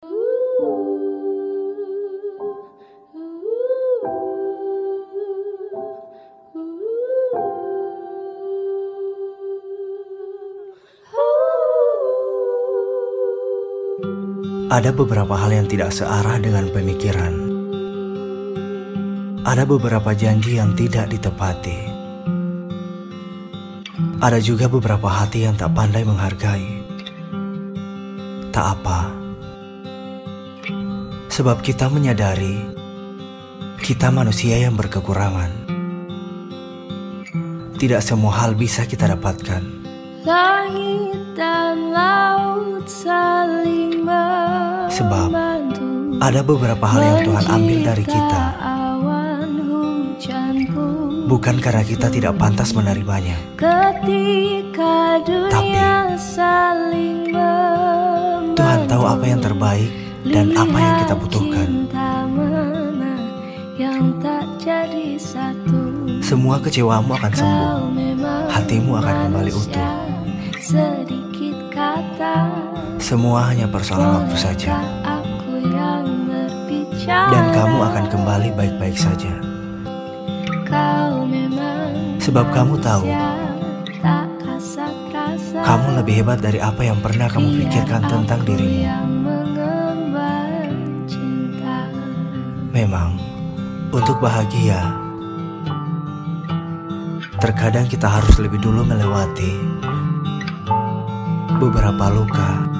Ada beberapa hal yang tidak searah dengan pemikiran. Ada beberapa janji yang tidak ditepati. Ada juga beberapa hati yang tak pandai menghargai. Tak apa, sebab kita menyadari kita manusia yang berkekurangan. Tidak semua hal bisa kita dapatkan. Langit dan laut saling Sebab ada beberapa hal yang Tuhan ambil dari kita, bukan karena kita tidak pantas menerimanya. Ketika dunia saling membantu Tuhan tahu apa yang terbaik dan apa yang kita butuhkan. Semua kecewamu akan sembuh. Hatimu akan kembali utuh. Semua hanya persoalan waktu saja. Dan kamu akan kembali baik-baik saja. Sebab kamu tahu. Kamu lebih hebat dari apa yang pernah kamu pikirkan tentang dirimu. Untuk bahagia, terkadang kita harus lebih dulu melewati beberapa luka